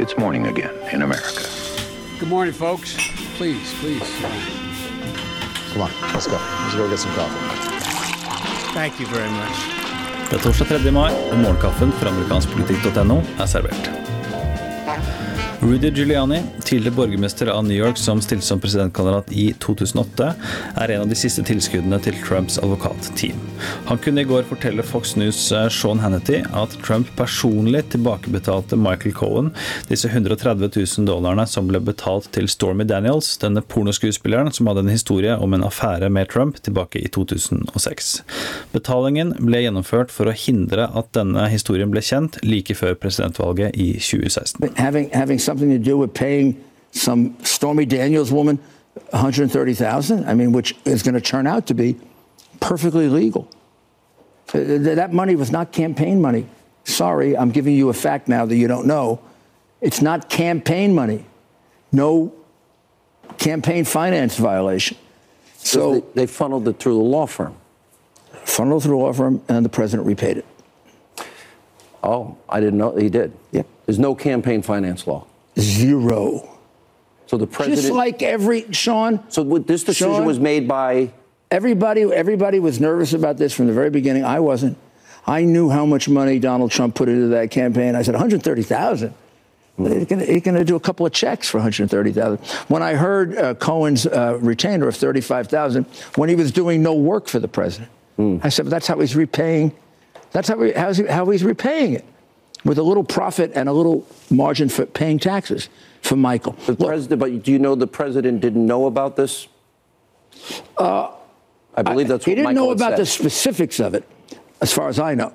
It's morning again in America. Good morning, folks. Please, please. Come on, let's go. Let's go get some coffee. Thank you very much. Det er torsdag 3. mai, og morgenkaffen fra amerikanskpolitikk.no er servert. Rudy Giuliani, tidligere borgermester av New York som stilte som presidentkandidat i 2008, er en av de siste tilskuddene til Trumps advokatteam. Han kunne i går fortelle Fox News' eh, Sean Hannity at Trump personlig tilbakebetalte Michael Cohen disse 130 000 dollarene som ble betalt til Stormy Daniels, denne pornoskuespilleren som hadde en historie om en affære med Trump tilbake i 2006. Betalingen ble gjennomført for å hindre at denne historien ble kjent like før presidentvalget i 2016. having having something to do with paying some Stormy Daniels woman 130,000. I mean, which is going to turn out to be perfectly legal. Uh, That money was not campaign money. Sorry, I'm giving you a fact now that you don't know. It's not campaign money. No campaign finance violation. So So they, they funneled it through the law firm. funneled through the law firm, and the president repaid it. Oh, I didn't know he did. Yep. There's no campaign finance law. Zero. So the president. Just like every Sean. so this decision Sean? was made by. Everybody, everybody was nervous about this from the very beginning. I wasn't. I knew how much money Donald Trump put into that campaign. I said 130,000. He's going to do a couple of checks for 130,000. When I heard uh, Cohen's uh, retainer of 35,000, when he was doing no work for the president, I said, but that's how he's repaying. That's how, he, how he's repaying it, with a little profit and a little margin for paying taxes for Michael. The Look, president, but do you know the president didn't know about this? Uh, I believe that's he what didn't Michael know about said. the specifics of it, as far as I know.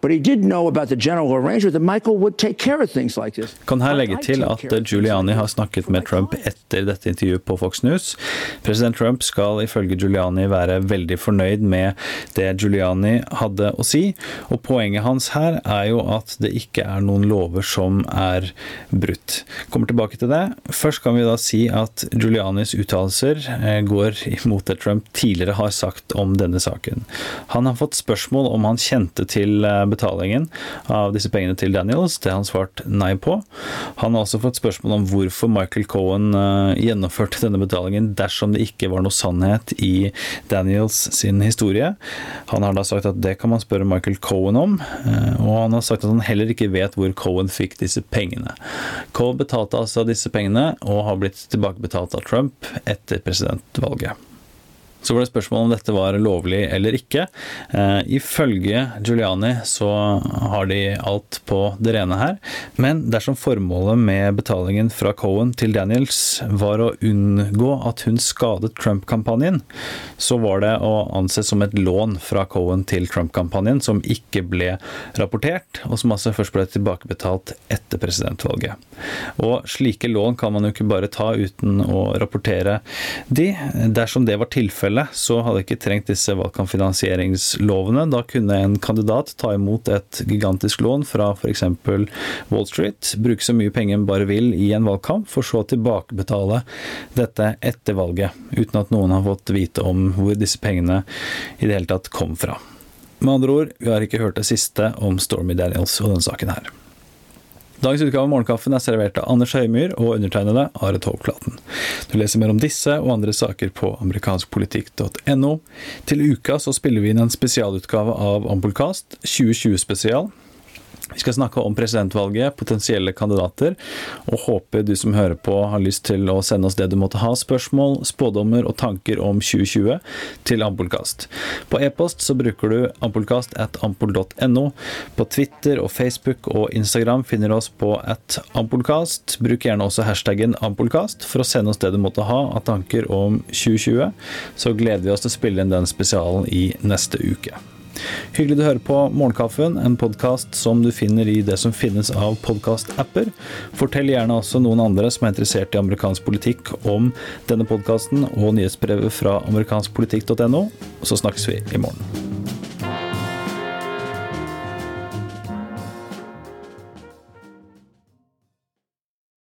But he did know about the general arrangement that Michael would take care of things like this. Kan her legge til at Giuliani har snakket med Trump etter dette intervjuet på Fox News. President Trump skal ifølge Giuliani være veldig fornøyd med det Giuliani hadde å si, og poenget hans her er jo at det ikke er noen lover som er brutt. Kommer tilbake til det. Først kan vi da si at Giulianis uttalelser eh, går imot det Trump tidligere har sagt om denne saken. Han har fått spørsmål om han kjente til eh, betalingen av disse pengene til Daniels. Det har han svart nei på. Han har også fått spørsmål om hvorfor Michael Cohen eh, gjennomførte denne betalingen dersom det ikke var noe sannhet i Daniels sin historie. Han har da sagt at det kan man spørre Michael Cohen om, eh, og han har sagt at han heller ikke vet hvor Cohen fikk disse pengene. Cohen betalte altså disse pengene, og har blitt tilbakebetalt av Trump etter presidentvalget. Så var det spørsmål om dette var lovlig eller ikke. Eh, ifølge Giuliani så har de alt på det rene her, men dersom formålet med betalingen fra Cohen til Daniels var å unngå at hun skadet Trump-kampanjen, så var det å anse som et lån fra Cohen til Trump-kampanjen som ikke ble rapportert, og som altså først ble tilbakebetalt etter presidentvalget. Og slike lån kan man jo ikke bare ta uten å rapportere de. Dersom det var tilfellet, så hadde jeg ikke trengt disse valgkampfinansieringslovene. Da kunne en kandidat ta imot et gigantisk lån fra f.eks. Wall Street, bruke så mye penger en bare vil i en valgkamp, for så å tilbakebetale dette etter valget, uten at noen har fått vite om hvor disse pengene i det hele tatt kom fra. Med andre ord, vi har ikke hørt det siste om Stormy Daniels og denne saken her. Dagens utgave av Morgenkaffen er servert av Anders Høymyr og undertegnede Are Tovklaten. Du leser mer om disse og andre saker på amerikanskpolitikk.no. Til uka så spiller vi inn en spesialutgave av Ampolkast 2020 spesial. Vi skal snakke om presidentvalget, potensielle kandidater, og håper du som hører på har lyst til å sende oss det du måtte ha, spørsmål, spådommer og tanker om 2020 til Ampolkast. På e-post så bruker du ampolkast at ampol.no. På Twitter og Facebook og Instagram finner du oss på at ampolkast. Bruk gjerne også hashtaggen ampolkast for å sende oss det du måtte ha av tanker om 2020. Så gleder vi oss til å spille inn den spesialen i neste uke. Hyggelig du hører på Morgenkaffen, en podkast som du finner i det som finnes av podkast-apper. Fortell gjerne også noen andre som er interessert i amerikansk politikk om denne podkasten og nyhetsbrevet fra amerikanskpolitikk.no. Så snakkes vi i morgen.